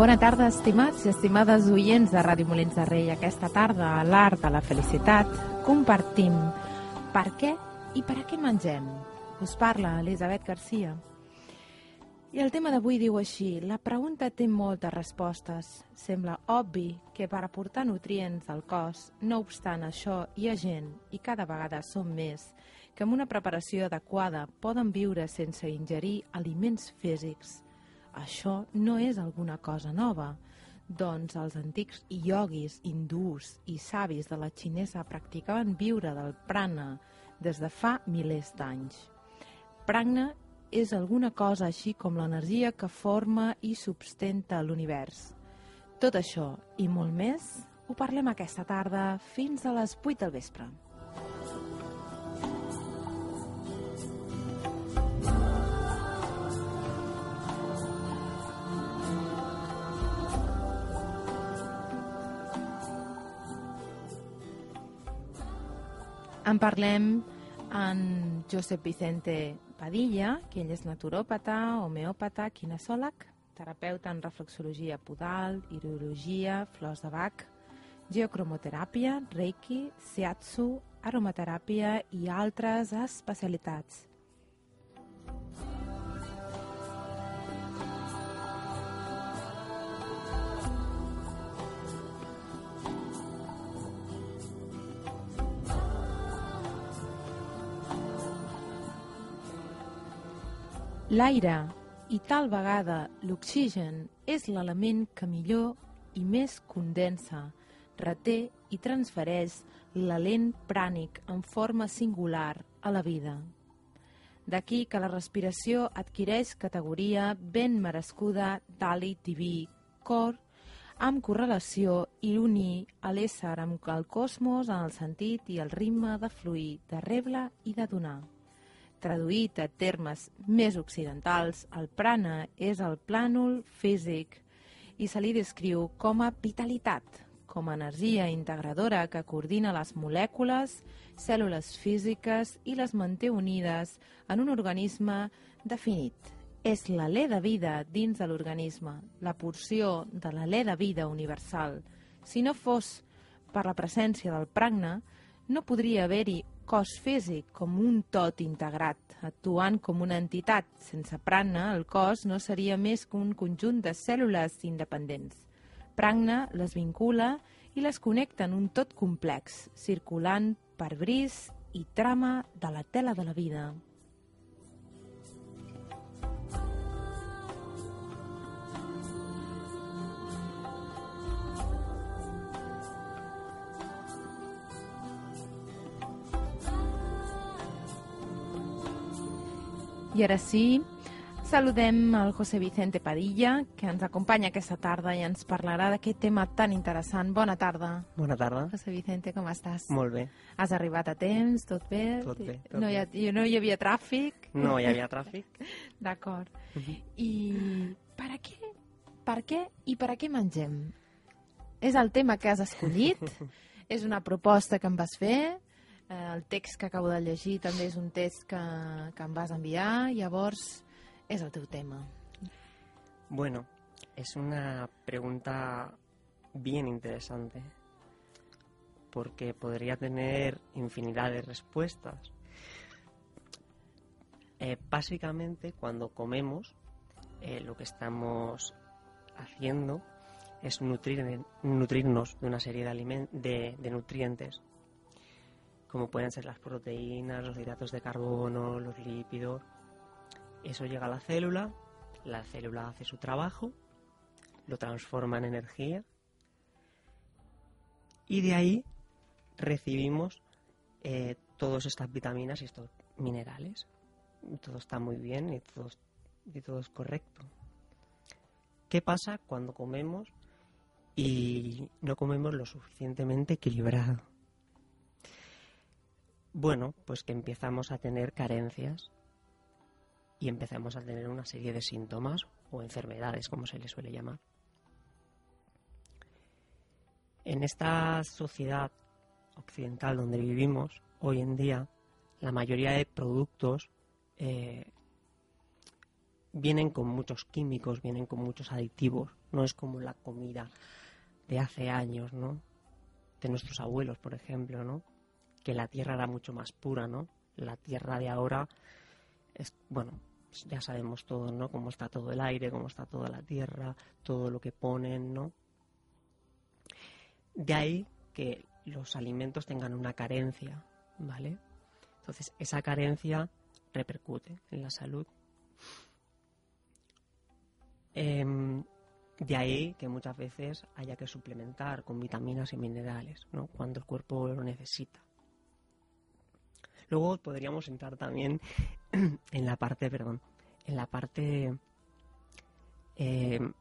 Bona tarda, estimats i estimades oients de Ràdio Molins de Rei. Aquesta tarda, a l'Art de la Felicitat, compartim per què i per a què mengem. Us parla Elisabet Garcia. I el tema d'avui diu així, la pregunta té moltes respostes. Sembla obvi que per aportar nutrients al cos, no obstant això, hi ha gent, i cada vegada som més, que amb una preparació adequada poden viure sense ingerir aliments físics. Això no és alguna cosa nova, doncs els antics ioguis hindús i savis de la xinesa practicaven viure del prana des de fa milers d'anys. Prana és alguna cosa així com l'energia que forma i substenta l'univers. Tot això i molt més ho parlem aquesta tarda fins a les 8 del vespre. En parlem en Josep Vicente Padilla, que ell és naturòpata, homeòpata, kinesiòleg, terapeuta en reflexologia podal, hidrologia, flors de bac, geocromoteràpia, reiki, shiatsu, aromateràpia i altres especialitats. L'aire, i tal vegada l'oxigen, és l'element que millor i més condensa, reté i transfereix l'alent prànic en forma singular a la vida. D'aquí que la respiració adquireix categoria ben merescuda d'àlit diví, cor, amb correlació i unir a l'ésser amb el cosmos en el sentit i el ritme de fluir, de rebre i de donar. Traduït a termes més occidentals, el prana és el plànol físic i se li descriu com a vitalitat, com a energia integradora que coordina les molècules, cèl·lules físiques i les manté unides en un organisme definit. És l'alè de vida dins de l'organisme, la porció de l'alè de vida universal. Si no fos per la presència del pragna, no podria haver-hi cos físic com un tot integrat, actuant com una entitat. Sense prana, el cos no seria més que un conjunt de cèl·lules independents. Pragna les vincula i les connecta en un tot complex, circulant per bris i trama de la tela de la vida. I ara sí, saludem el José Vicente Padilla, que ens acompanya aquesta tarda i ens parlarà d'aquest tema tan interessant. Bona tarda. Bona tarda. José Vicente, com estàs? Molt bé. Has arribat a temps? Tot bé? Tot bé. Tot no, hi ha, no hi havia tràfic? No hi havia tràfic. D'acord. Uh -huh. I per a què? Per què i per a què mengem? És el tema que has escollit? és una proposta que em vas fer? Eh, el text que acabo de llegir també és un text que, que em vas enviar, llavors és el teu tema. Bueno, es una pregunta bien interesante porque podría tener infinidad de respuestas. Eh, básicamente, cuando comemos, eh, lo que estamos haciendo es nutrir, nutrirnos de una serie de, de, de nutrientes como pueden ser las proteínas, los hidratos de carbono, los lípidos. Eso llega a la célula, la célula hace su trabajo, lo transforma en energía y de ahí recibimos eh, todas estas vitaminas y estos minerales. Todo está muy bien y todo es correcto. ¿Qué pasa cuando comemos y no comemos lo suficientemente equilibrado? Bueno, pues que empezamos a tener carencias y empezamos a tener una serie de síntomas o enfermedades, como se les suele llamar. En esta sociedad occidental donde vivimos hoy en día, la mayoría de productos eh, vienen con muchos químicos, vienen con muchos aditivos. No es como la comida de hace años, ¿no? De nuestros abuelos, por ejemplo, ¿no? Que la tierra era mucho más pura, ¿no? La tierra de ahora es, bueno, ya sabemos todo, ¿no? Cómo está todo el aire, cómo está toda la tierra, todo lo que ponen, ¿no? De ahí que los alimentos tengan una carencia, ¿vale? Entonces, esa carencia repercute en la salud. Em, de ahí que muchas veces haya que suplementar con vitaminas y minerales, ¿no? Cuando el cuerpo lo necesita. Luego podríamos entrar también en la parte, perdón, en la parte em,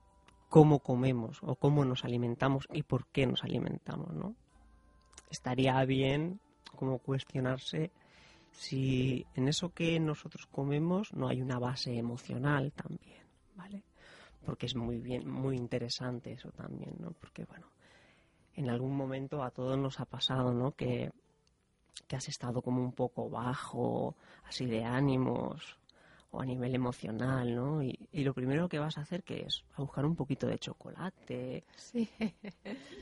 cómo comemos o cómo nos alimentamos y por qué nos alimentamos, ¿no? Estaría bien como cuestionarse si en eso que nosotros comemos no hay una base emocional también, ¿vale? Porque es muy bien, muy interesante eso también, ¿no? Porque bueno, en algún momento a todos nos ha pasado, ¿no? Que, que has estado como un poco bajo, así de ánimos, o a nivel emocional, ¿no? Y, lo primero que vas a hacer que es a buscar un poquito de chocolate. Sí.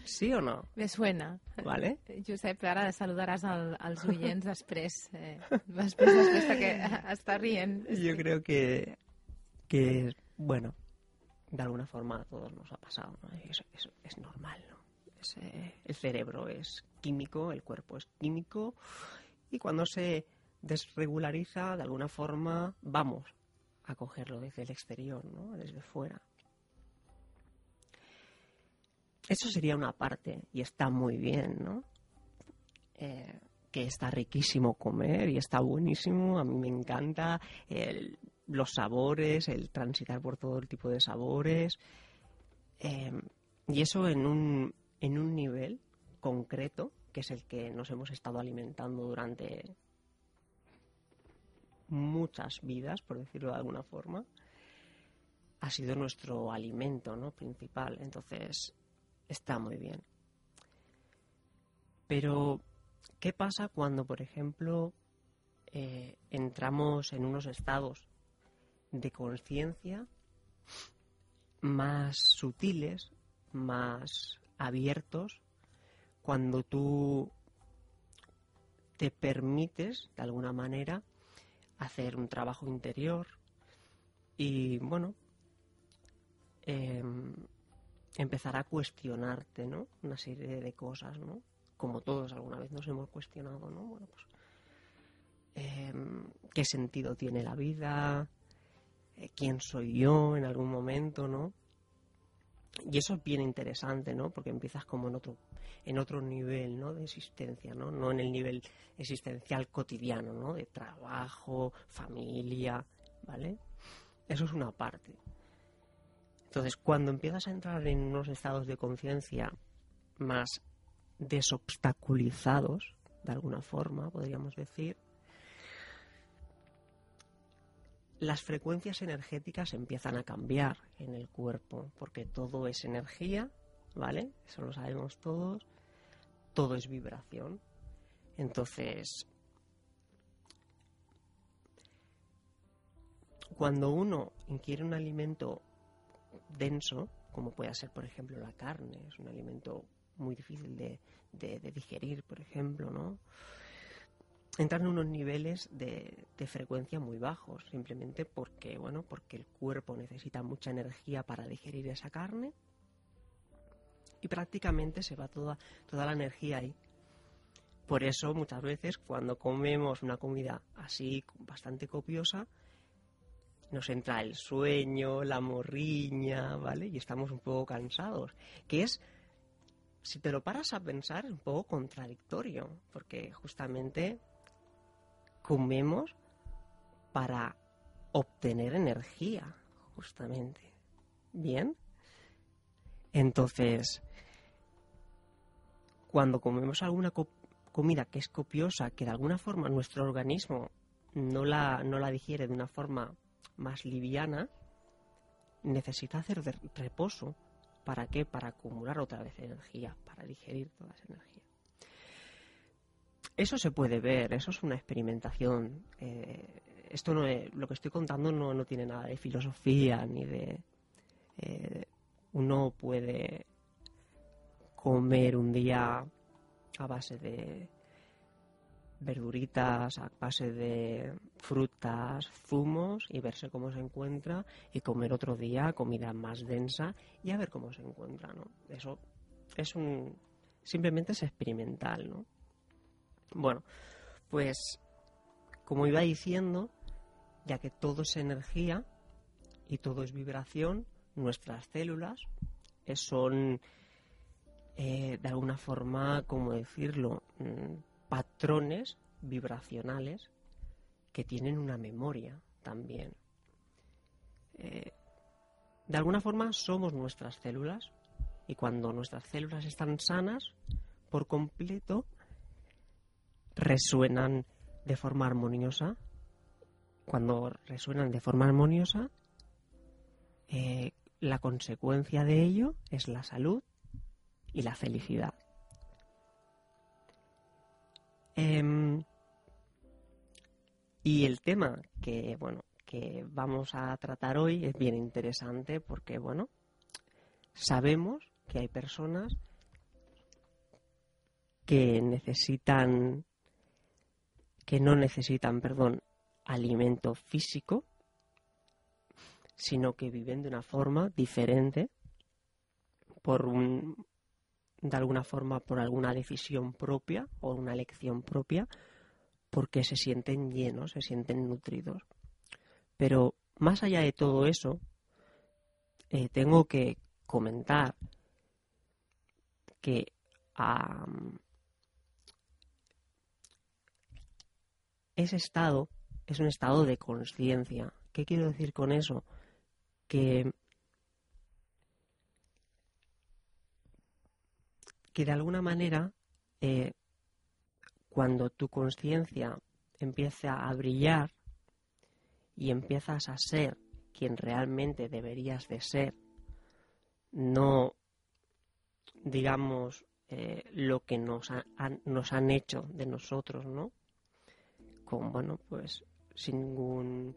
¿Sí o no? Me suena. Vale. Josep, ara saludaràs al, als oients després, eh, després, després que està rient. Yo creo que, que, bueno, de alguna forma a todos nos ha pasado, ¿no? Es, es, es normal, ¿no? El cerebro es químico, el cuerpo es químico, y cuando se desregulariza, de alguna forma vamos a cogerlo desde el exterior, ¿no? desde fuera. Eso sería una parte y está muy bien, ¿no? Eh, que está riquísimo comer y está buenísimo, a mí me encanta los sabores, el transitar por todo el tipo de sabores eh, y eso en un, en un nivel concreto que es el que nos hemos estado alimentando durante muchas vidas, por decirlo de alguna forma, ha sido nuestro alimento ¿no? principal. Entonces, está muy bien. Pero, ¿qué pasa cuando, por ejemplo, eh, entramos en unos estados de conciencia más sutiles, más abiertos, cuando tú te permites, de alguna manera, hacer un trabajo interior y, bueno, em, empezar a cuestionarte, ¿no? Una serie de cosas, ¿no? Como todos alguna vez nos hemos cuestionado, ¿no? Bueno, pues, em, ¿qué sentido tiene la vida? Eh, ¿Quién soy yo en algún momento, no? Y eso es bien interesante, ¿no? Porque empiezas como en otro, en otro nivel, ¿no? De existencia, ¿no? No en el nivel existencial cotidiano, ¿no? De trabajo, familia, ¿vale? Eso es una parte. Entonces, cuando empiezas a entrar en unos estados de conciencia más desobstaculizados, de alguna forma, podríamos decir, las frecuencias energéticas empiezan a cambiar en el cuerpo, porque todo es energía, ¿vale? Eso lo sabemos todos. Todo es vibración. Entonces, cuando uno inquiere un alimento denso, como puede ser, por ejemplo, la carne, es un alimento muy difícil de, de digerir, por ejemplo, ¿no? Entran en unos niveles de, frecuencia muy bajos, simplemente porque, bueno, porque el cuerpo necesita mucha energía para digerir esa carne y prácticamente se va toda, toda la energía ahí. Por eso muchas veces cuando comemos una comida así bastante copiosa, nos entra el sueño, la morriña, ¿vale? Y estamos un poco cansados. Que es, si te lo paras a pensar, un poco contradictorio, porque justamente comemos para obtener energía, justamente. ¿Bien? Entonces, cuando comemos alguna comida que es copiosa, que de alguna forma nuestro organismo no la, no la digiere de una forma más liviana, necesita hacer reposo. ¿Para qué? Para acumular otra vez energía, para digerir toda esa energía. Eso se puede ver, eso es una experimentación. Eh, esto no es, lo que estoy contando no, no tiene nada de filosofía ni de... Eh, uno puede comer un día a base de verduritas, a base de frutas, zumos y verse cómo se encuentra y comer otro día comida más densa y a ver cómo se encuentra, ¿no? Eso es un simplemente es experimental, ¿no? Bueno, pues como iba diciendo, ya que todo es energía y todo es vibración, nuestras células son eh, de alguna forma, como decirlo, mm, patrones vibracionales que tienen una memoria también. Eh, de alguna forma somos nuestras células y cuando nuestras células están sanas por completo, resuenan de forma armoniosa. Cuando resuenan de forma armoniosa, eh, la consecuencia de ello es la salud y la felicidad. Em, y el tema que, bueno, que vamos a tratar hoy es bien interesante porque, bueno, sabemos que hay personas que necesitan, que no necesitan, perdón, alimento físico, sino que viven de una forma diferente por un, de alguna forma por alguna decisión propia o una elección propia, porque se sienten llenos, se sienten nutridos. Pero más allá de todo eso, eh, tengo que comentar que ese estado es un estado de conciencia. ¿Qué quiero decir con eso? Que que de alguna manera, eh, cuando tu conciencia empieza a brillar y empiezas a ser quien realmente deberías de ser, no digamos eh, lo que nos, nos han hecho de nosotros, ¿no? Con, bueno, pues sin ningún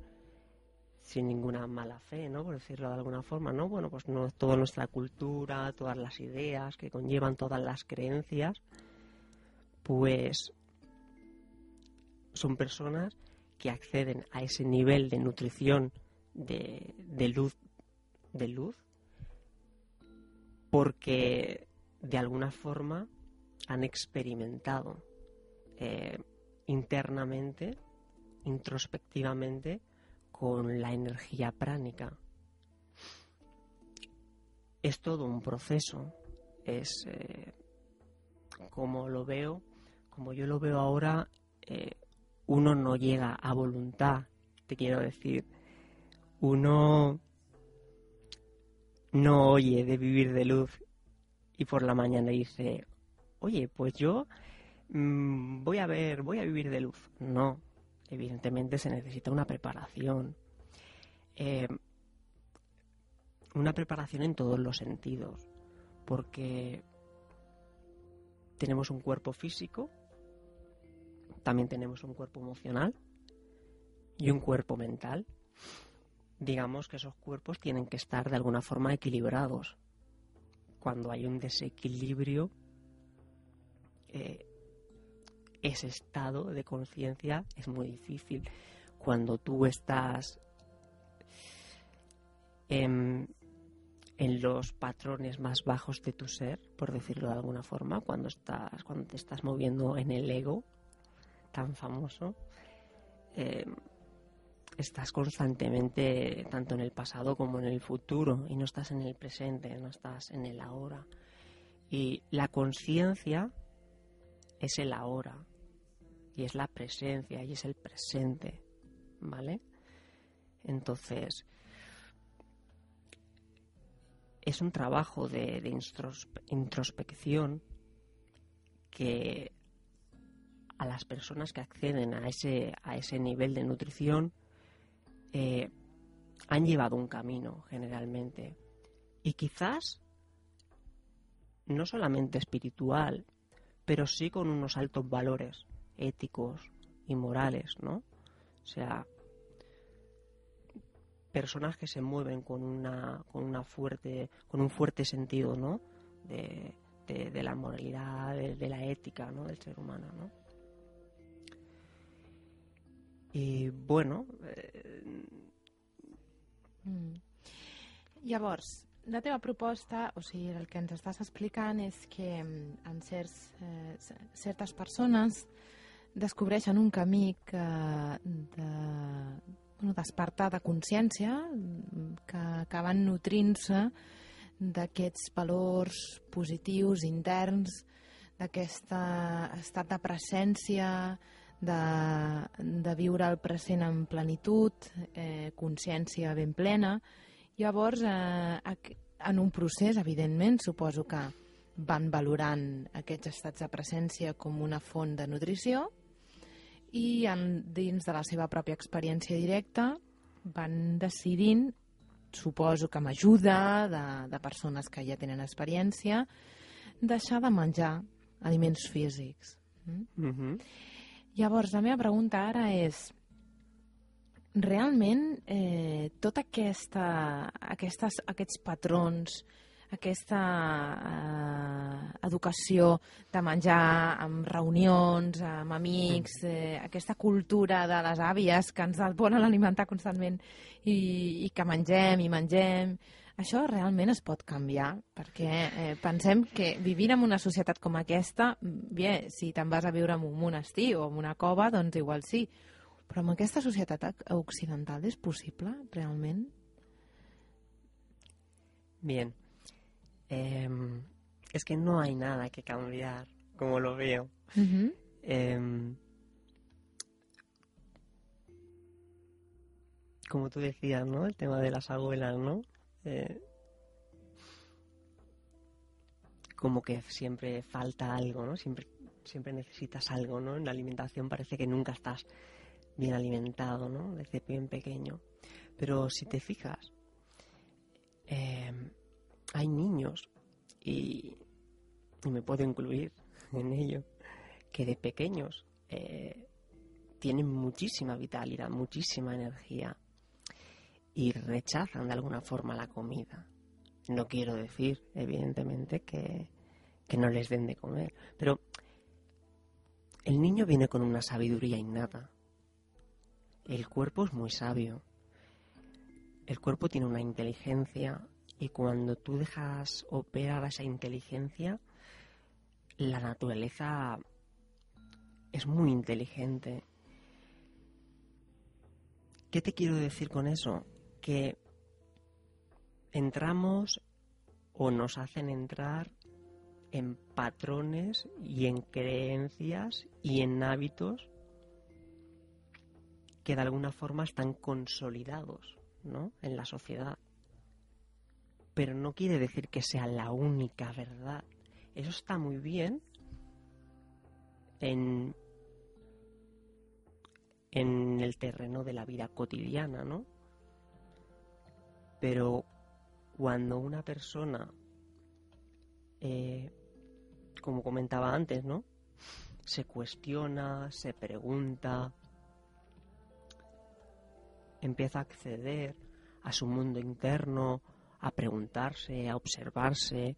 sin ninguna mala fe, ¿no? Por decirlo de alguna forma, ¿no? Bueno, pues no toda nuestra cultura, todas las ideas que conllevan todas las creencias, pues son personas que acceden a ese nivel de nutrición de, luz de luz porque de alguna forma han experimentado eh, internamente, introspectivamente, con la energía pránica. Es todo un proceso, es eh, como lo veo, como yo lo veo ahora, eh, uno no llega a voluntad, te quiero decir, uno no oye de vivir de luz y por la mañana dice, oye, pues yo mm, voy a ver, voy a vivir de luz. No, evidentemente se necesita una preparación. Eh, una preparación en todos los sentidos, porque tenemos un cuerpo físico, también tenemos un cuerpo emocional y un cuerpo mental. Digamos que esos cuerpos tienen que estar de alguna forma equilibrados. Cuando hay un desequilibrio, eh, ese estado de conciencia es muy difícil. Cuando tú estás en, los patrones más bajos de tu ser, por decirlo de alguna forma, cuando estás, cuando te estás moviendo en el ego tan famoso, em, estás constantemente tanto en el pasado como en el futuro y no estás en el presente, no estás en el ahora. Y la conciencia es el ahora y es la presencia y es el presente, ¿vale? Entonces, es un trabajo de, introspección que a las personas que acceden a ese, a ese nivel de nutrición eh, han llevado un camino generalmente. Y quizás no solamente espiritual, pero sí con unos altos valores éticos y morales, ¿no? O sea, personas que se mueven con una, con una fuerte, con un fuerte sentido, ¿no? De, de, la moralidad, de, la ética, ¿no? Del ser humano, ¿no? I, bueno... Eh... Mm. Llavors, la teva proposta, o sigui, el que ens estàs explicant és que mm, en certs, eh, certes persones descobreixen un camí que de, bueno, despertar de consciència, que acaben nutrint-se d'aquests valors positius interns, d'aquest estat de presència, de, de viure el present en plenitud, eh, consciència ben plena. Llavors, eh, en un procés, evidentment, suposo que van valorant aquests estats de presència com una font de nutrició i en, dins de la seva pròpia experiència directa van decidint, suposo que amb ajuda de, de persones que ja tenen experiència, deixar de menjar aliments físics. Mm? Mm -hmm. Llavors, la meva pregunta ara és realment eh, tota aquesta, aquestes, aquests patrons aquesta eh, educació de menjar amb reunions, amb amics, eh, aquesta cultura de les àvies que ens volen alimentar constantment i, i que mengem i mengem, això realment es pot canviar, perquè eh, pensem que vivint en una societat com aquesta, bé, si te'n vas a viure en un monestir o en una cova, doncs igual sí, però en aquesta societat occidental és possible, realment? Bien, eh, es que no hay nada que cambiar, como lo veo. eh, como tú decías, ¿no? El tema de las abuelas, ¿no? Eh, como que siempre falta algo, ¿no? Siempre, siempre necesitas algo, ¿no? En la alimentación parece que nunca estás bien alimentado, ¿no? Desde bien pequeño. Pero si te fijas, eh, hay niños, y, me puedo incluir en ello, que de pequeños eh, tienen muchísima vitalidad, muchísima energía y rechazan de alguna forma la comida. No quiero decir, evidentemente, que, que no les den de comer, pero el niño viene con una sabiduría innata. El cuerpo es muy sabio. El cuerpo tiene una inteligencia y cuando tú dejas operar esa inteligencia, la naturaleza es muy inteligente. ¿Qué te quiero decir con eso? Que entramos o nos hacen entrar en patrones y en creencias y en hábitos que de alguna forma están consolidados ¿no? en la sociedad pero no quiere decir que sea la única verdad. Eso está muy bien en, en el terreno de la vida cotidiana, ¿no? Pero cuando una persona, eh, como comentaba antes, ¿no? Se cuestiona, se pregunta, empieza a acceder a su mundo interno, a preguntarse, a observarse,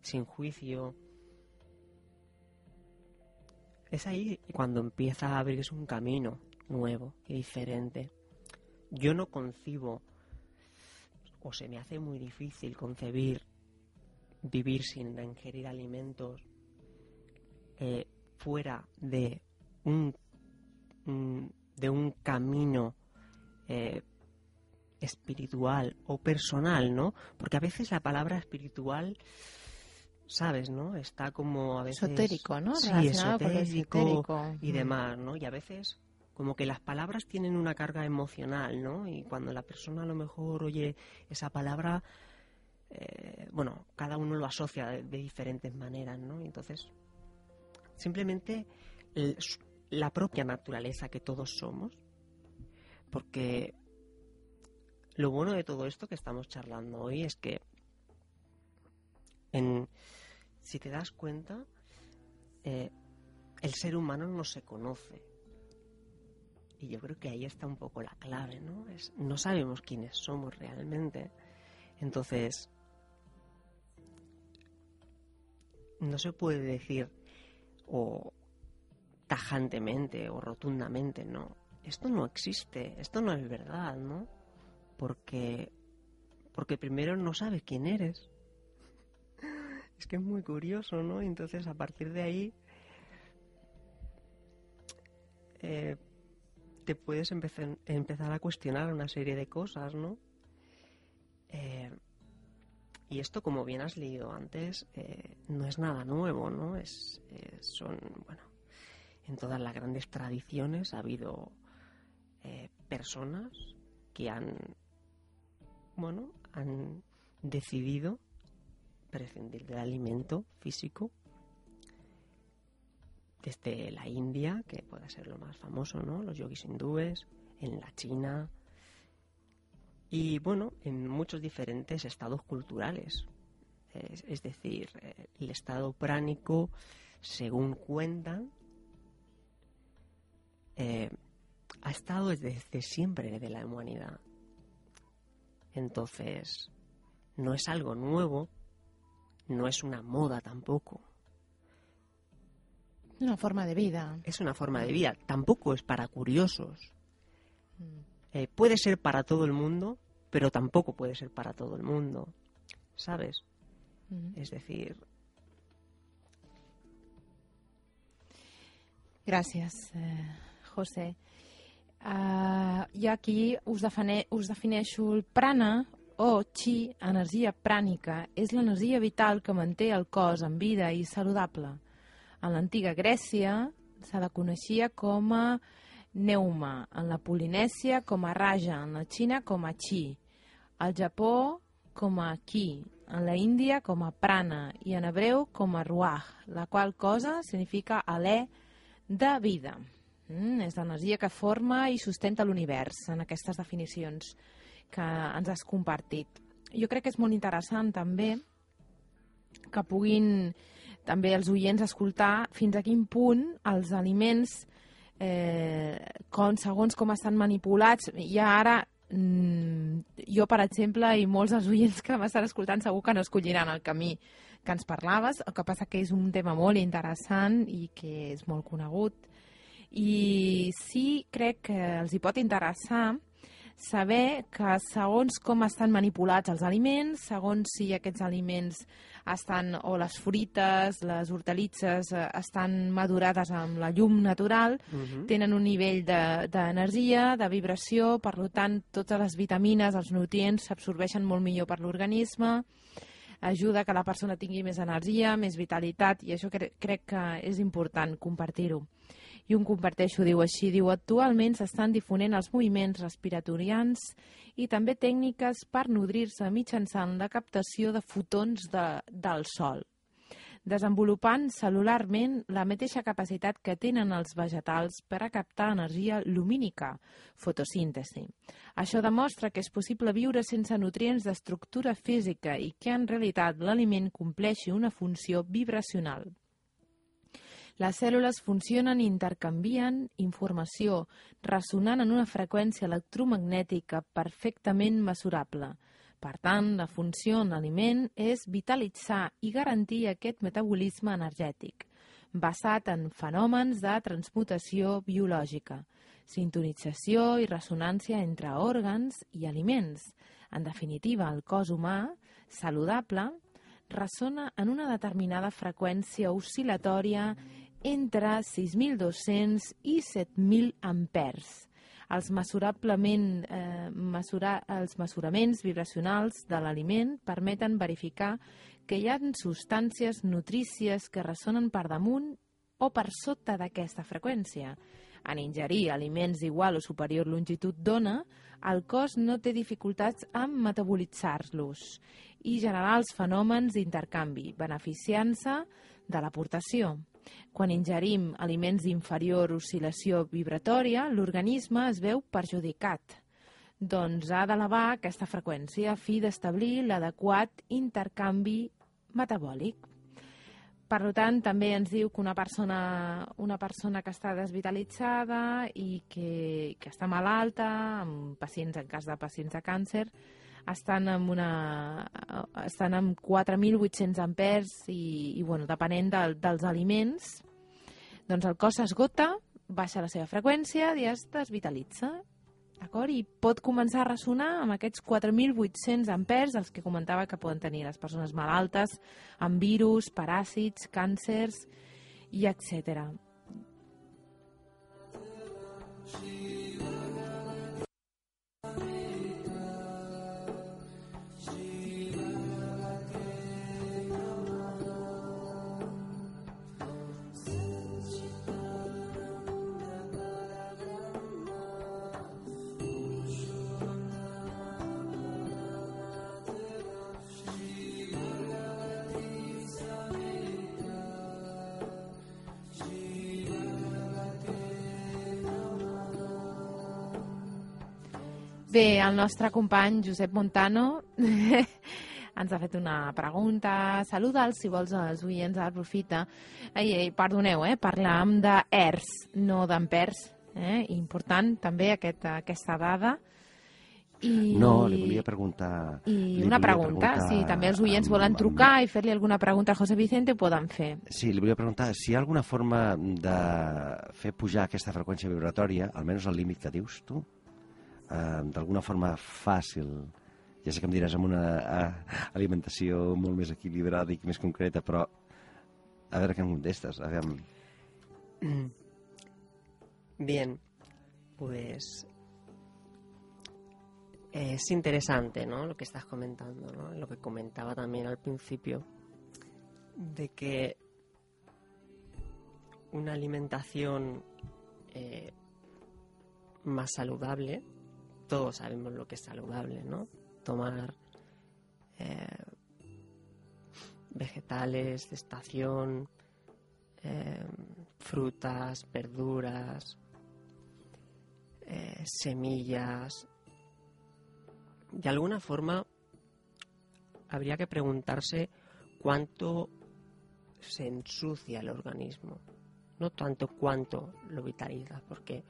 sin juicio. Es ahí cuando empieza a abrirse un camino nuevo y diferente. Yo no concibo, o se me hace muy difícil concebir vivir sin ingerir alimentos eh, fuera de un, de un camino eh, espiritual o personal, ¿no? Porque a veces la palabra espiritual, sabes, ¿no? Está como a veces... Esotérico, ¿no? Sí, esotérico, y demás, ¿no? Y a veces como que las palabras tienen una carga emocional, ¿no? Y cuando la persona a lo mejor oye esa palabra, eh, bueno, cada uno lo asocia de, diferentes maneras, ¿no? entonces, simplemente la propia naturaleza que todos somos, porque lo bueno de todo esto que estamos charlando hoy es que, si te das cuenta, eh, el ser humano no se conoce. Y yo creo que ahí está un poco la clave, ¿no? No sabemos quiénes somos realmente. Entonces, no se puede decir o tajantemente o rotundamente, no. Esto no existe, esto no es verdad, ¿no? Porque porque primero no sabes quién eres. Es que es muy curioso, ¿no? Entonces, a partir de ahí, eh, te puedes empezar, empezar a cuestionar una serie de cosas, ¿no? Eh, y esto, como bien has leído antes, eh, no es nada nuevo, ¿no? Es, son, bueno, en todas las grandes tradiciones ha habido personas que han, bueno, han decidido prescindir del alimento físico desde la India, que puede ser lo más famoso, ¿no? Los yogis hindúes, en la China y, bueno, en muchos diferentes estados culturales. Es, decir, eh, el estado pránico, según cuentan, eh, ha estado desde siempre de la humanidad. Entonces, no es algo nuevo, no es una moda tampoco. Una forma de vida. Es una forma de vida, tampoco es para curiosos. Mm. Eh, puede ser para todo el mundo, pero tampoco puede ser para todo el mundo, ¿sabes? Mm. Es decir... Gracias, eh, José. Uh, I aquí us, define, us defineixo el prana o chi, energia prànica, és l'energia vital que manté el cos en vida i saludable. En l'antiga Grècia se la coneixia com a neuma, en la Polinèsia com a raja, en la Xina com a chi, al Japó com a ki, en la Índia com a prana i en hebreu com a ruach, la qual cosa significa alè de vida. Mm, és l'energia que forma i sustenta l'univers en aquestes definicions que ens has compartit. Jo crec que és molt interessant també que puguin també els oients escoltar fins a quin punt els aliments eh, com, segons com estan manipulats ja ara mm, jo per exemple i molts dels oients que m'estan escoltant segur que no escolliran el camí que ens parlaves, el que passa que és un tema molt interessant i que és molt conegut i sí crec que els hi pot interessar saber que segons com estan manipulats els aliments, segons si aquests aliments estan, o les fruites, les hortalitzes, eh, estan madurades amb la llum natural, uh mhm. -huh. tenen un nivell d'energia, de, de vibració, per tant, totes les vitamines, els nutrients s'absorbeixen molt millor per l'organisme, ajuda que la persona tingui més energia, més vitalitat, i això cre crec que és important compartir-ho i un comparteixo, diu així, diu, actualment s'estan difonent els moviments respiratorians i també tècniques per nodrir-se mitjançant la captació de fotons de, del sol, desenvolupant celularment la mateixa capacitat que tenen els vegetals per a captar energia lumínica, fotosíntesi. Això demostra que és possible viure sense nutrients d'estructura física i que en realitat l'aliment compleixi una funció vibracional. Les cèl·lules funcionen i intercanvien informació, ressonant en una freqüència electromagnètica perfectament mesurable. Per tant, la funció en l'aliment és vitalitzar i garantir aquest metabolisme energètic, basat en fenòmens de transmutació biològica, sintonització i ressonància entre òrgans i aliments. En definitiva, el cos humà, saludable, ressona en una determinada freqüència oscil·latòria entre 6.200 i 7.000 ampers. Els, mesurablement, eh, mesurar, els mesuraments vibracionals de l'aliment permeten verificar que hi ha substàncies nutrícies que ressonen per damunt o per sota d'aquesta freqüència. En ingerir aliments d'igual o superior longitud d'ona, el cos no té dificultats en metabolitzar-los i generar els fenòmens d'intercanvi, beneficiant-se de l'aportació. Quan ingerim aliments d'inferior oscil·lació vibratòria, l'organisme es veu perjudicat. Doncs ha d'elevar aquesta freqüència a fi d'establir l'adequat intercanvi metabòlic. per tant, també ens diu que una persona, una persona que està desvitalitzada i que, que està malalta, amb pacients, en cas de pacients de càncer, estan amb, una, estan amb 4.800 ampers i, i bueno, depenent del, dels aliments, doncs el cos s'esgota, baixa la seva freqüència i es desvitalitza D'acord? I pot començar a ressonar amb aquests 4.800 ampers, els que comentava que poden tenir les persones malaltes, amb virus, paràsits, càncers i etc. Bé, el nostre company Josep Montano ens ha fet una pregunta. Saluda'ls, si vols, als oients Profita. Ai, ai, perdoneu, eh? parlàvem d'ERS, no d'empers. Eh? Important també aquest, aquesta dada. I, no, li volia preguntar... I una pregunta, preguntar si també els oients amb, volen trucar amb... i fer-li alguna pregunta a José Vicente, ho poden fer. Sí, li volia preguntar si hi ha alguna forma de fer pujar aquesta freqüència vibratòria, almenys al límit que dius tu, eh, d'alguna forma fàcil, ja sé que em diràs amb una eh, alimentació molt més equilibrada i més concreta, però a veure què em contestes. A veure... Bien, pues es interesante ¿no? lo que estás comentando, ¿no? lo que comentaba también al principio, de que una alimentación eh, más saludable todos sabemos lo que es saludable, ¿no? Tomar eh, vegetales de estación, eh, frutas, verduras, eh, semillas. De alguna forma, habría que preguntarse cuánto se ensucia el organismo, no tanto cuánto lo vitaliza, porque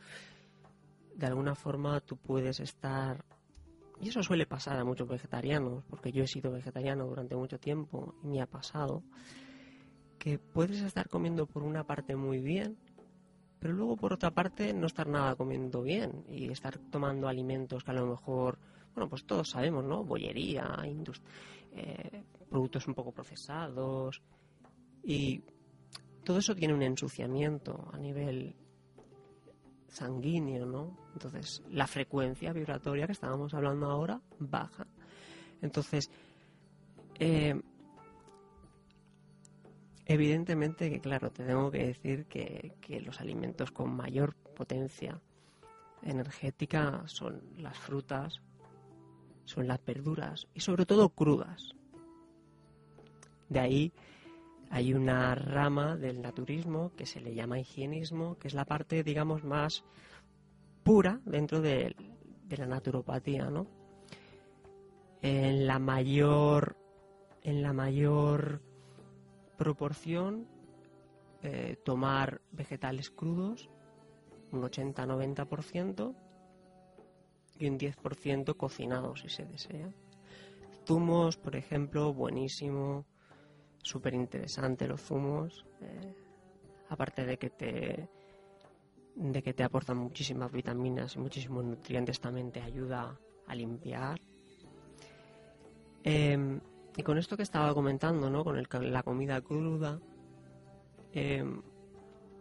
de alguna forma tú puedes estar y eso suele pasar a muchos vegetarianos, porque yo he sido vegetariano durante mucho tiempo y me ha pasado, que puedes estar comiendo por una parte muy bien, pero luego por otra parte no estar nada comiendo bien y estar tomando alimentos que a lo mejor, bueno, pues todos sabemos, ¿no? Bollería, eh, productos un poco procesados y todo eso tiene un ensuciamiento a nivel sanguíneo, ¿no? Entonces, la frecuencia vibratoria que estábamos hablando ahora baja. Entonces, eh, evidentemente que, claro, te tengo que decir que, que los alimentos con mayor potencia energética son las frutas, son las verduras y sobre todo crudas. De ahí hay una rama del naturismo que se le llama higienismo, que es la parte, digamos, más pura dentro de, la naturopatía, ¿no? En la mayor, en la mayor proporción, eh, tomar vegetales crudos, un 80-90%, y un 10% cocinados, si se desea. Zumos, por ejemplo, buenísimo súper interesante los zumos, eh, aparte de que te de que te aportan muchísimas vitaminas y muchísimos nutrientes, también te ayuda a limpiar. Em, y con esto que estaba comentando, ¿no? con el, la comida cruda, em,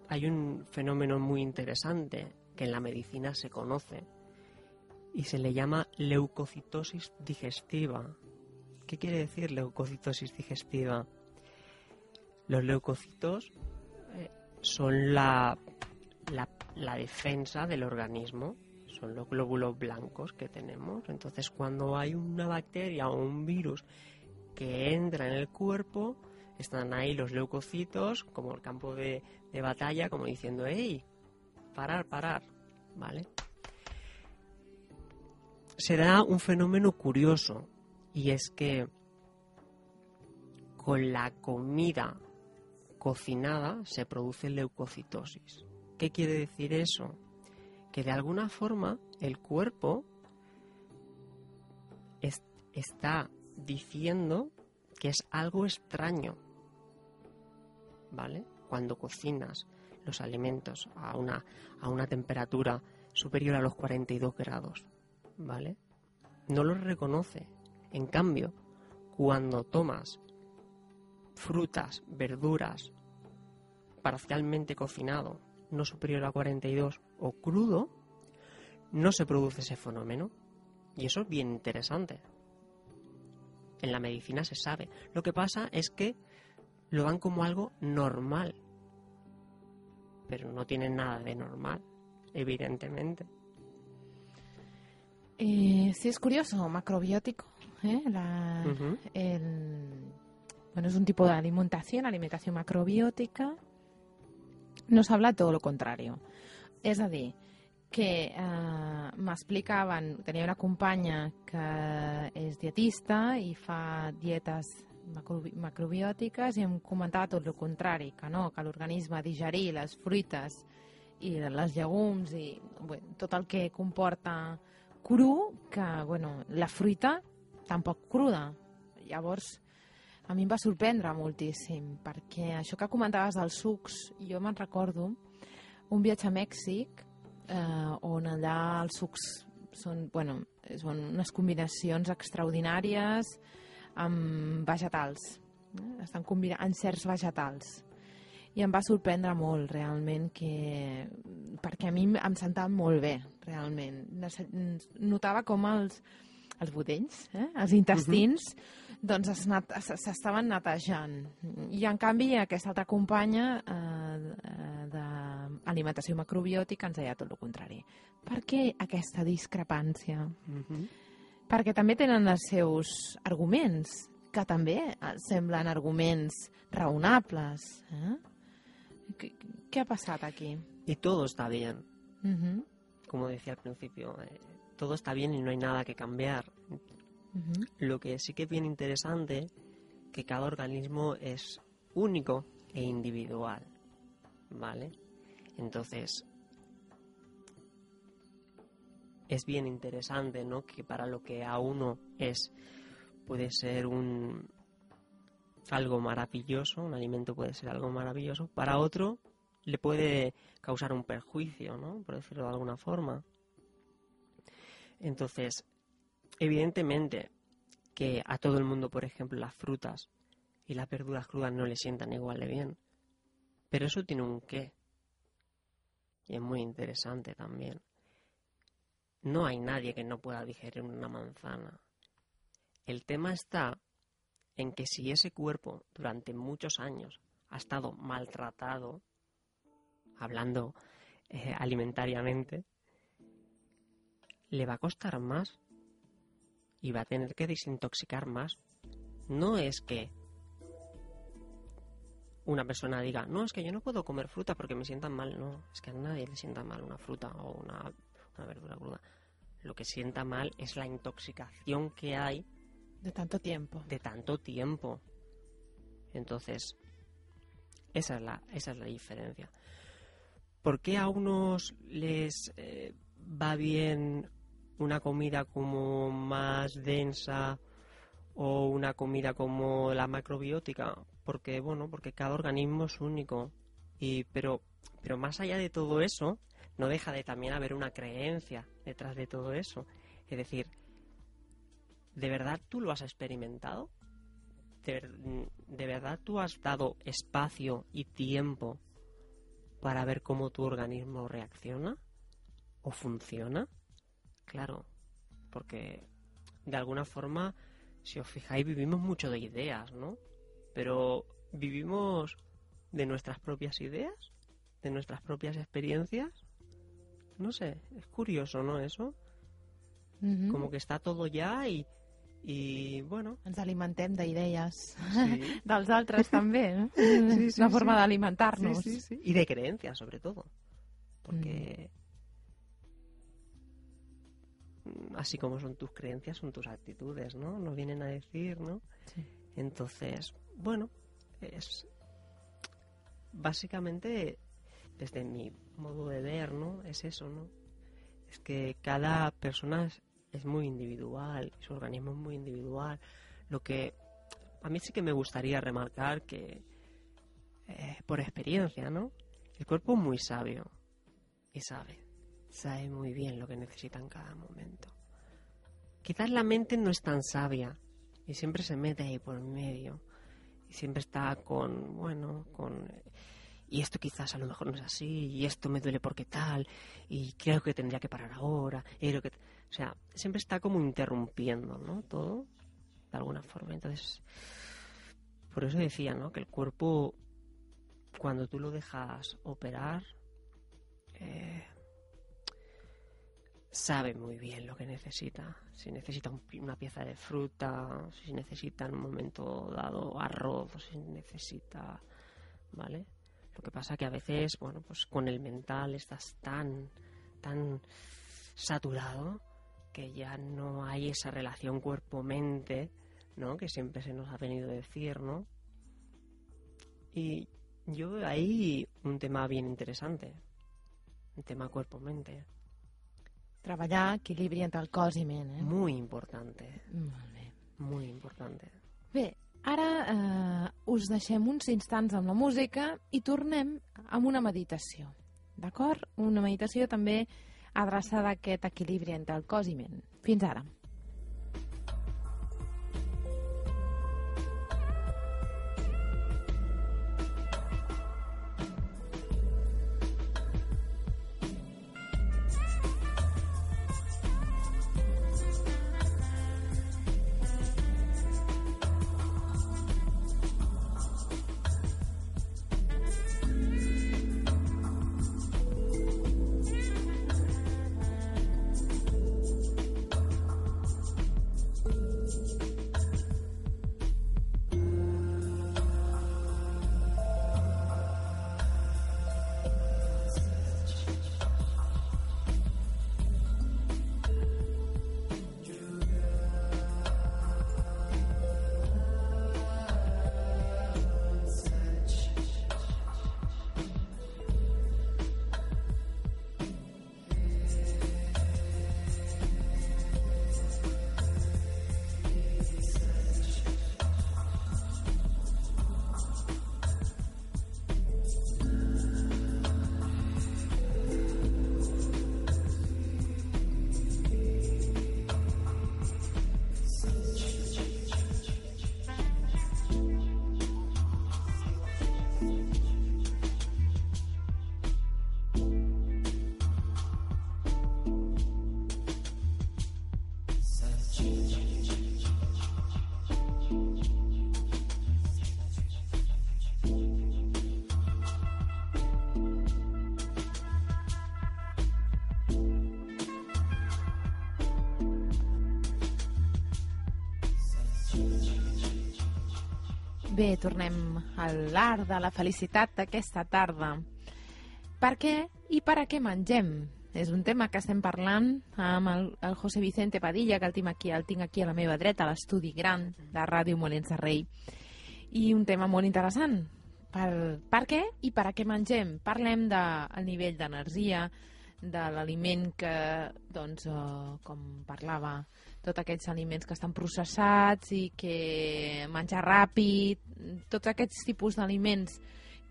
hay un fenómeno muy interesante que en la medicina se conoce y se le llama leucocitosis digestiva. ¿Qué quiere decir leucocitosis digestiva? Los leucocitos eh, son la, la, defensa del organismo, son los glóbulos blancos que tenemos. Entonces, cuando hay una bacteria o un virus que entra en el cuerpo, están ahí los leucocitos, como el campo de, de batalla, como diciendo, ¡hey! Parar, parar, ¿vale? Se da un fenómeno curioso, y es que con la comida cocinada se produce leucocitosis. ¿Qué quiere decir eso? Que de alguna forma el cuerpo está diciendo que es algo extraño, ¿vale? Cuando cocinas los alimentos a una, a una temperatura superior a los 42 grados, ¿vale? No los reconoce. En cambio, cuando tomas frutas, verduras, parcialmente cocinado, no superior a 42 o crudo, no se produce ese fenómeno. Y eso es bien interesante. En la medicina se sabe. Lo que pasa es que lo dan como algo normal. Pero no tiene nada de normal, evidentemente. Eh, sí, es curioso, macrobiótico. ¿eh? Bueno, es un tipo de alimentación, alimentación macrobiótica. Nos habla todo lo contrario. És a dir, que eh, m'explicaven, tenia una companya que és dietista i fa dietes macrobiòtiques i em comentava tot el contrari, que no, que l'organisme digerir les fruites i les llegums i bé, tot el que comporta cru, que bueno, la fruita tampoc cruda. Llavors, a mi em va sorprendre moltíssim, perquè això que comentaves dels sucs, jo me'n recordo un viatge a Mèxic eh, on allà els sucs són, bueno, són unes combinacions extraordinàries amb vegetals. Eh? Estan combinant certs vegetals. I em va sorprendre molt, realment, que... perquè a mi em sentava molt bé, realment. Notava com els, els budells, eh? els intestins, uh -huh. Doncs s'estaven netejant. I en canvi aquesta altra companya eh, eh d'alimentació macrobiòtica ens deia tot el contrari. Per què aquesta discrepància? Uh -huh. Perquè també tenen els seus arguments, que també eh, semblen arguments raonables. Eh? ¿Qué, ¿Qué, ha pasado aquí? Y todo está bien. Uh -huh. Como decía al principio, eh, todo está bien y no hay nada que cambiar. Lo que sí que es bien interesante, que cada organismo es único e individual, ¿vale? Entonces, es bien interesante, ¿no? Que para lo que a uno es, puede ser un algo maravilloso, un alimento puede ser algo maravilloso, para otro le puede causar un perjuicio, ¿no? Por decirlo de alguna forma. Entonces, evidentemente que a todo el mundo, por ejemplo, las frutas y las verduras crudas no le sientan igual de bien. Pero eso tiene un qué. Y es muy interesante también. No hay nadie que no pueda digerir una manzana. El tema está en que si ese cuerpo durante muchos años ha estado maltratado, hablando eh, alimentariamente, le va a costar más y va a tener que desintoxicar más. No es que una persona diga, no, es que yo no puedo comer fruta porque me sientan mal. No, es que a nadie le sienta mal una fruta o una, una verdura cruda. Lo que sienta mal es la intoxicación que hay. De tanto tiempo. De tanto tiempo. Entonces, esa es la, esa es la diferencia. ¿Por qué a unos les eh, va bien una comida como más densa o una comida como la macrobiótica, porque bueno, porque cada organismo es único y pero pero más allá de todo eso, no deja de también haber una creencia detrás de todo eso. Es decir, ¿de verdad tú lo has experimentado? ¿De, de verdad tú has dado espacio y tiempo para ver cómo tu organismo reacciona o funciona? Claro, porque de alguna forma, si os fijáis, vivimos mucho de ideas, ¿no? Pero vivimos de nuestras propias ideas, de nuestras propias experiencias. No sé, es curioso, ¿no? Eso. Como que está todo ya y, y bueno... Ens alimentem d'idees sí. dels altres també, no? Sí, sí, Una forma sí. d'alimentar-nos. Sí, sí, sí. Y de creencias, sobre todo. Porque... Mm así como son tus creencias, son tus actitudes, ¿no? Nos vienen a decir, ¿no? Entonces, bueno, es, básicamente, desde mi modo de ver, ¿no? Es eso, ¿no? Es que cada persona es, es muy individual, su organismo es muy individual. Lo que a mí sí que me gustaría remarcar que, eh, por experiencia, ¿no? El cuerpo es muy sabio y sabe, sabe muy bien lo que necesita en cada momento. Quizás la mente no es tan sabia y siempre se mete ahí por medio y siempre está con, bueno, con y esto quizás a lo mejor no es así, y esto me duele porque tal, y creo que tendría que parar ahora, y creo que... O sea, siempre está como interrumpiendo, ¿no? Todo, de alguna forma. Entonces, por eso decía, ¿no? Que el cuerpo, cuando tú lo dejas operar, eh, sabe muy bien lo que necesita. Si necesita una pieza de fruta, si necesita en un momento dado arroz, si necesita, ¿vale? Lo que pasa que a veces, bueno, pues con el mental estás tan, tan saturado que ya no hay esa relación cuerpo-mente, ¿no? Que siempre se nos ha venido a decir, ¿no? Y yo veo ahí un tema bien interesante, un tema cuerpo-mente. Treballar equilibri entre el cos i ment, eh? Muy importante, Molt bé. muy importante. Bé, ara eh, us deixem uns instants amb la música i tornem amb una meditació. D'acord? Una meditació també adreçada a aquest equilibri entre el cos i ment. Fins ara. Bé, tornem a l'art de la felicitat d'aquesta tarda. Per què i per a què mengem? És un tema que estem parlant amb el, el José Vicente Padilla, que el tinc aquí, el tinc aquí a la meva dreta, a l'estudi gran de Ràdio Molins de Rei. I un tema molt interessant. Per, per què i per a què mengem? Parlem del de, nivell d'energia, de l'aliment que, doncs, eh, com parlava, tots aquests aliments que estan processats i que menjar ràpid, tots aquests tipus d'aliments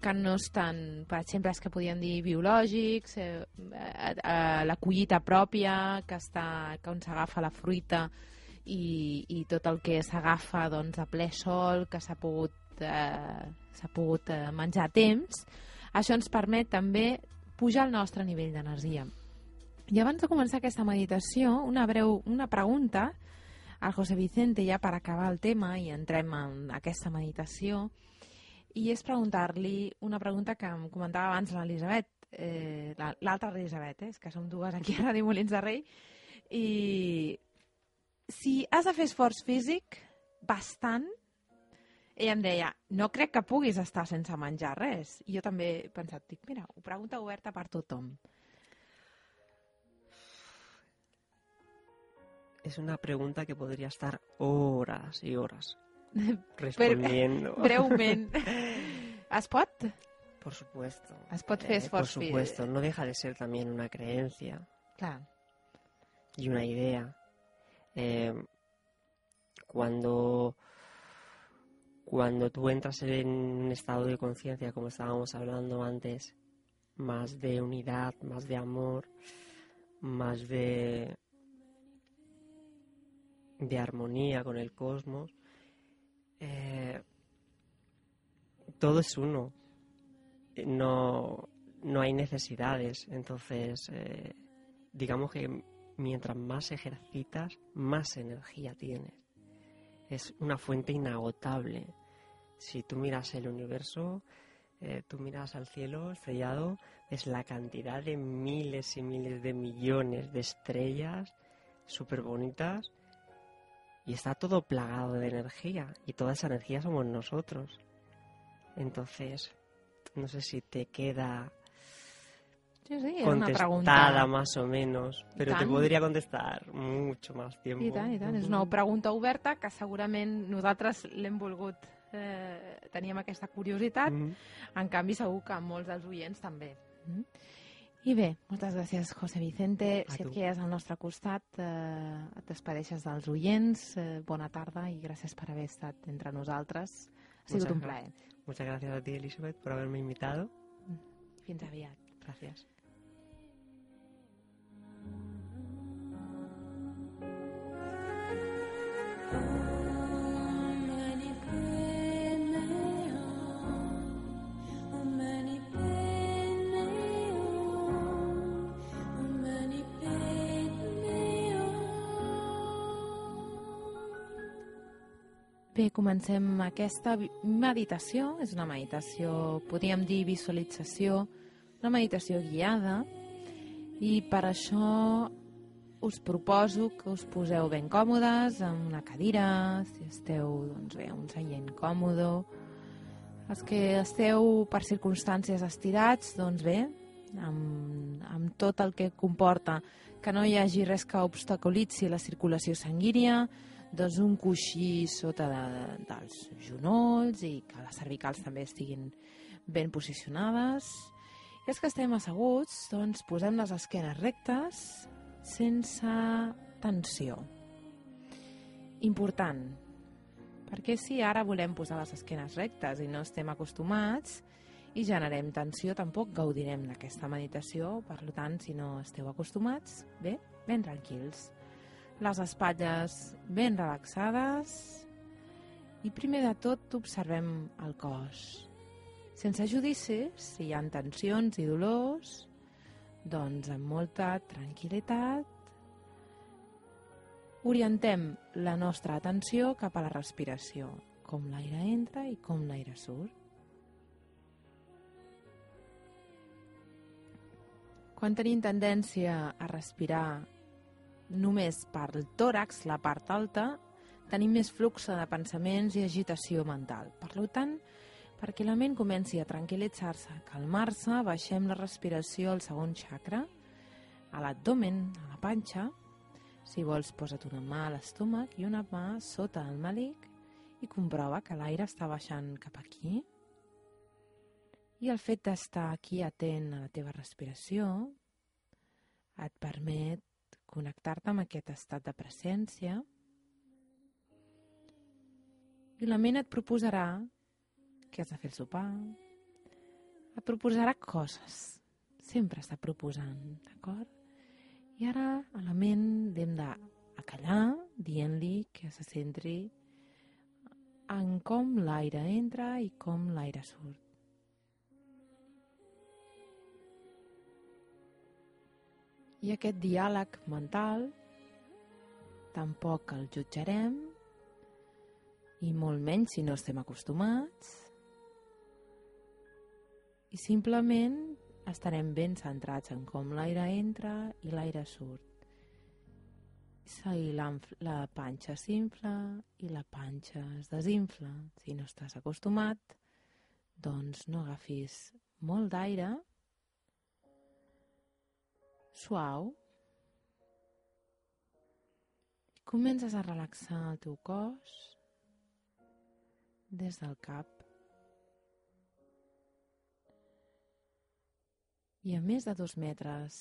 que no estan, per exemple, els que podien dir biològics, eh, eh, la collita pròpia, que està, que on s'agafa la fruita i, i tot el que s'agafa doncs, a ple sol, que s'ha pogut, eh, pogut eh, menjar a temps, això ens permet també pujar el nostre nivell d'energia. I abans de començar aquesta meditació, una breu una pregunta al José Vicente ja per acabar el tema i entrem en aquesta meditació i és preguntar-li una pregunta que em comentava abans l'Elisabet, eh, l'altra Elisabet, eh, és que som dues aquí a Ràdio Molins de Rei, i si has de fer esforç físic, bastant, ella em deia, no crec que puguis estar sense menjar res. I jo també he pensat, dic, mira, ho pregunta oberta per tothom. Es una pregunta que podría estar horas y horas respondiendo. Breument. Es pot? Por supuesto. Es pot fer Eh, por supuesto, no deja de ser también una creencia Clar. y una idea. Eh, cuando, cuando tú entras en un estado de conciencia, como estábamos hablando antes, más de unidad, más de amor, más de, de armonía con el cosmos, eh, todo es uno. No, no hay necesidades. Entonces, eh, digamos que mientras más ejercitas, más energía tienes. Es una fuente inagotable. Si tú miras el universo, eh, tú miras al cielo estrellado, es la cantidad de miles y miles de millones de estrellas súper bonitas y está todo plagado de energía y toda esa energía somos nosotros. Entonces, no sé si te queda Sí, sí, contestada más o menos, pero te podría contestar mucho más tiempo. I tant, i tant. És una pregunta oberta que segurament nosaltres l'hem volgut... Eh, teníem aquesta curiositat, Mhm. en canvi segur que molts dels oients també. Mm? I bé, moltes gràcies, José Vicente. A si et tu. quedes al nostre costat, eh, et despedeixes dels oients. Eh, bona tarda i gràcies per haver estat entre nosaltres. Ha sigut Muchas un plaer. Muchas gracias a ti, Elizabeth, por haberme invitado. Fins aviat. Gracias. Bé, comencem aquesta meditació. És una meditació, podríem dir visualització, una meditació guiada. I per això us proposo que us poseu ben còmodes en una cadira, si esteu doncs bé, un seient còmode. Els que esteu per circumstàncies estirats, doncs bé, amb, amb tot el que comporta que no hi hagi res que obstaculitzi la circulació sanguínia, doncs un coixí sota de, dels genolls i que les cervicals també estiguin ben posicionades. I els que estem asseguts, doncs posem les esquenes rectes sense tensió. Important, perquè si ara volem posar les esquenes rectes i no estem acostumats i generem tensió, tampoc gaudirem d'aquesta meditació. Per tant, si no esteu acostumats, bé, ben tranquils les espatlles ben relaxades i primer de tot observem el cos. Sense judicis, si hi ha tensions i dolors, doncs amb molta tranquil·litat orientem la nostra atenció cap a la respiració, com l'aire entra i com l'aire surt. Quan tenim tendència a respirar només per el tòrax, la part alta, tenim més flux de pensaments i agitació mental. Per tant, perquè la ment comenci a tranquil·litzar-se, calmar-se, baixem la respiració al segon chakra, a l'abdomen, a la panxa. Si vols, posa't una mà a l'estómac i una mà sota el màlic i comprova que l'aire està baixant cap aquí. I el fet d'estar aquí atent a la teva respiració et permet connectar-te amb aquest estat de presència i la ment et proposarà que has de fer el sopar, et proposarà coses, sempre està proposant, d'acord? I ara a la ment l'hem d'acallar dient-li que se centri en com l'aire entra i com l'aire surt. I aquest diàleg mental tampoc el jutjarem i molt menys si no estem acostumats i simplement estarem ben centrats en com l'aire entra i l'aire surt. La, la panxa s'infla i la panxa es desinfla. Si no estàs acostumat, doncs no agafis molt d'aire suau comences a relaxar el teu cos des del cap I a més de dos metres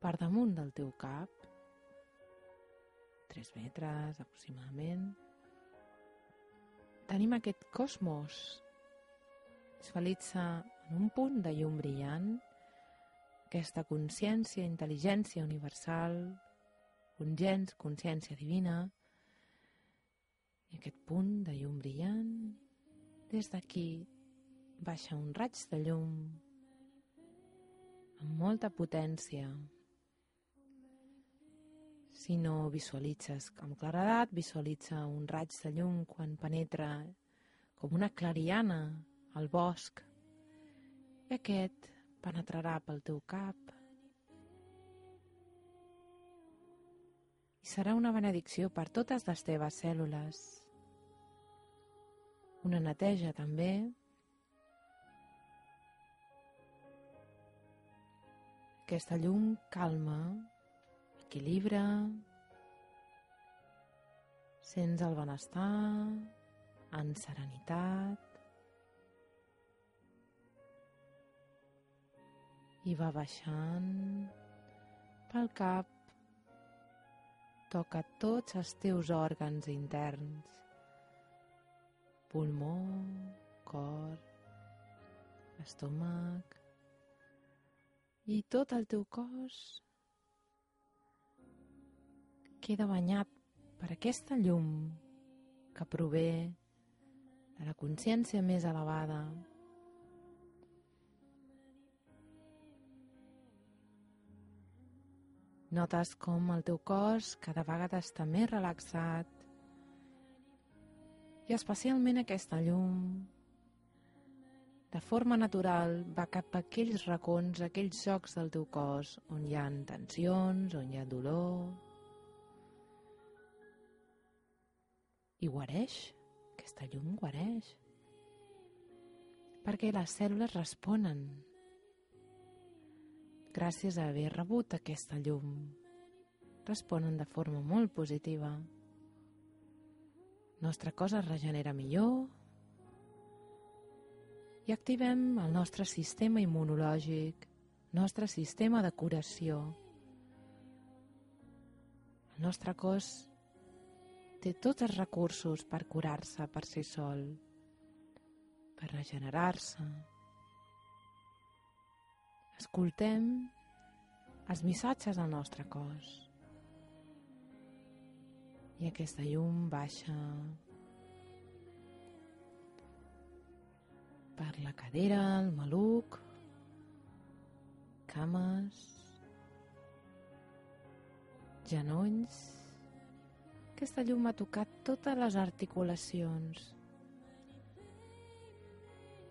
per damunt del teu cap, 3 metres aproximadament, tenim aquest cosmos. Visualitza en un punt de llum brillant aquesta consciència, intel·ligència universal, un gens, consciència divina, i aquest punt de llum brillant, des d'aquí baixa un raig de llum amb molta potència. Si no visualitzes amb claredat, visualitza un raig de llum quan penetra com una clariana al bosc i aquest penetrarà pel teu cap. I serà una benedicció per totes les teves cèl·lules. Una neteja també. Aquesta llum calma, equilibra, sents el benestar en serenitat i va baixant pel cap, toca tots els teus òrgans interns, pulmó, cor, estómac i tot el teu cos queda banyat per aquesta llum que prové de la consciència més elevada Notes com el teu cos cada vegada està més relaxat. I especialment aquesta llum. De forma natural va cap a aquells racons, aquells jocs del teu cos on hi ha tensions, on hi ha dolor. I guareix, aquesta llum guareix. Perquè les cèl·lules responen gràcies a haver rebut aquesta llum. Responen de forma molt positiva. Nostre cos es regenera millor i activem el nostre sistema immunològic, nostre sistema de curació. El nostre cos té tots els recursos per curar-se per si sol, per regenerar-se, Escoltem els missatges del nostre cos. I aquesta llum baixa per la cadera, el maluc, cames, genolls. Aquesta llum ha tocat totes les articulacions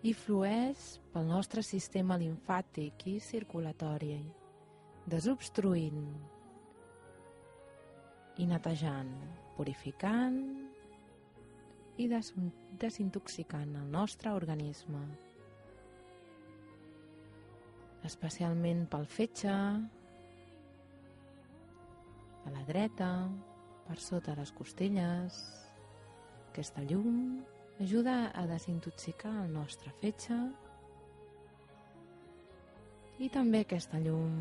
i flueix pel nostre sistema linfàtic i circulatori, desobstruint i netejant, purificant i des desintoxicant el nostre organisme, especialment pel fetge, a la dreta, per sota les costelles, aquesta llum ajuda a desintoxicar el nostre fetge i també aquesta llum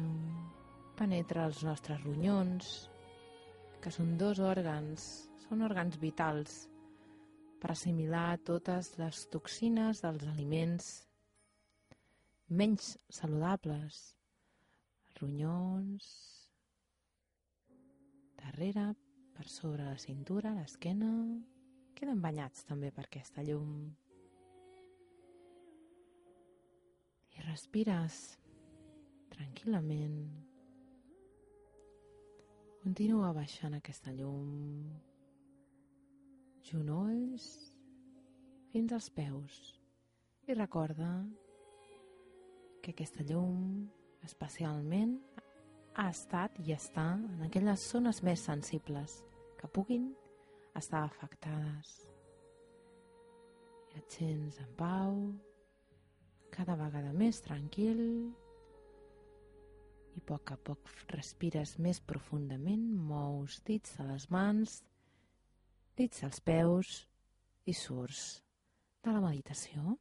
penetra els nostres ronyons, que són dos òrgans, són òrgans vitals per assimilar totes les toxines dels aliments menys saludables. Els ronyons, darrere, per sobre la cintura, l'esquena, queden banyats també per aquesta llum. I respires tranquil·lament. Continua baixant aquesta llum, genolls fins als peus. I recorda que aquesta llum especialment ha estat i està en aquelles zones més sensibles que puguin estar afectades. I et sents en pau, cada vegada més tranquil i a poc a poc respires més profundament, mous dits de les mans, dits dels peus i surts de la meditació.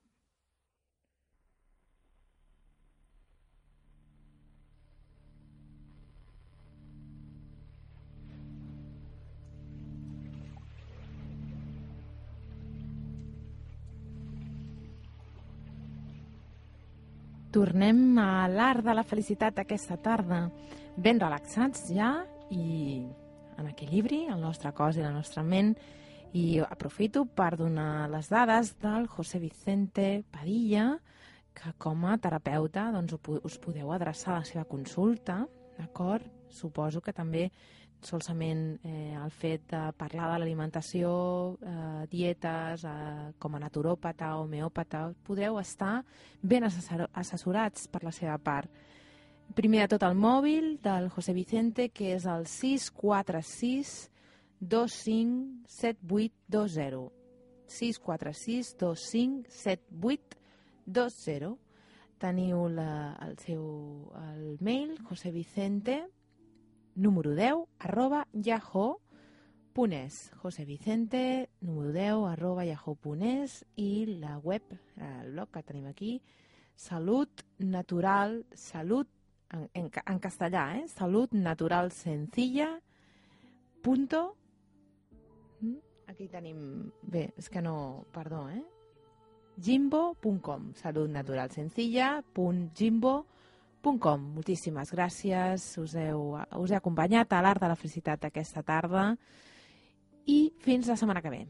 Tornem a l'art de la felicitat aquesta tarda, ben relaxats ja i en equilibri, el nostre cos i la nostra ment, i aprofito per donar les dades del José Vicente Padilla, que com a terapeuta doncs, us podeu adreçar a la seva consulta, d'acord? Suposo que també solament eh, el fet de parlar de l'alimentació, eh, dietes, eh, com a naturòpata o homeòpata, podreu estar ben assessorats per la seva part. Primer de tot el mòbil del José Vicente, que és el 646 25 7820. 646 25 7820. Teniu la, el seu el mail, josevicente número 10, arroba yahoo.es. José Vicente, número 10, arroba yahoo.es i la web, el blog que tenim aquí, Salut Natural, Salut, en, en, en castellà, eh? Salut Natural Sencilla, punto, mm? aquí tenim, bé, és que no, perdó, eh? jimbo.com, salutnaturalsencilla.jimbo.com Com. Moltíssimes gràcies, us, heu, us he acompanyat a l'Art de la Felicitat aquesta tarda i fins la setmana que ve.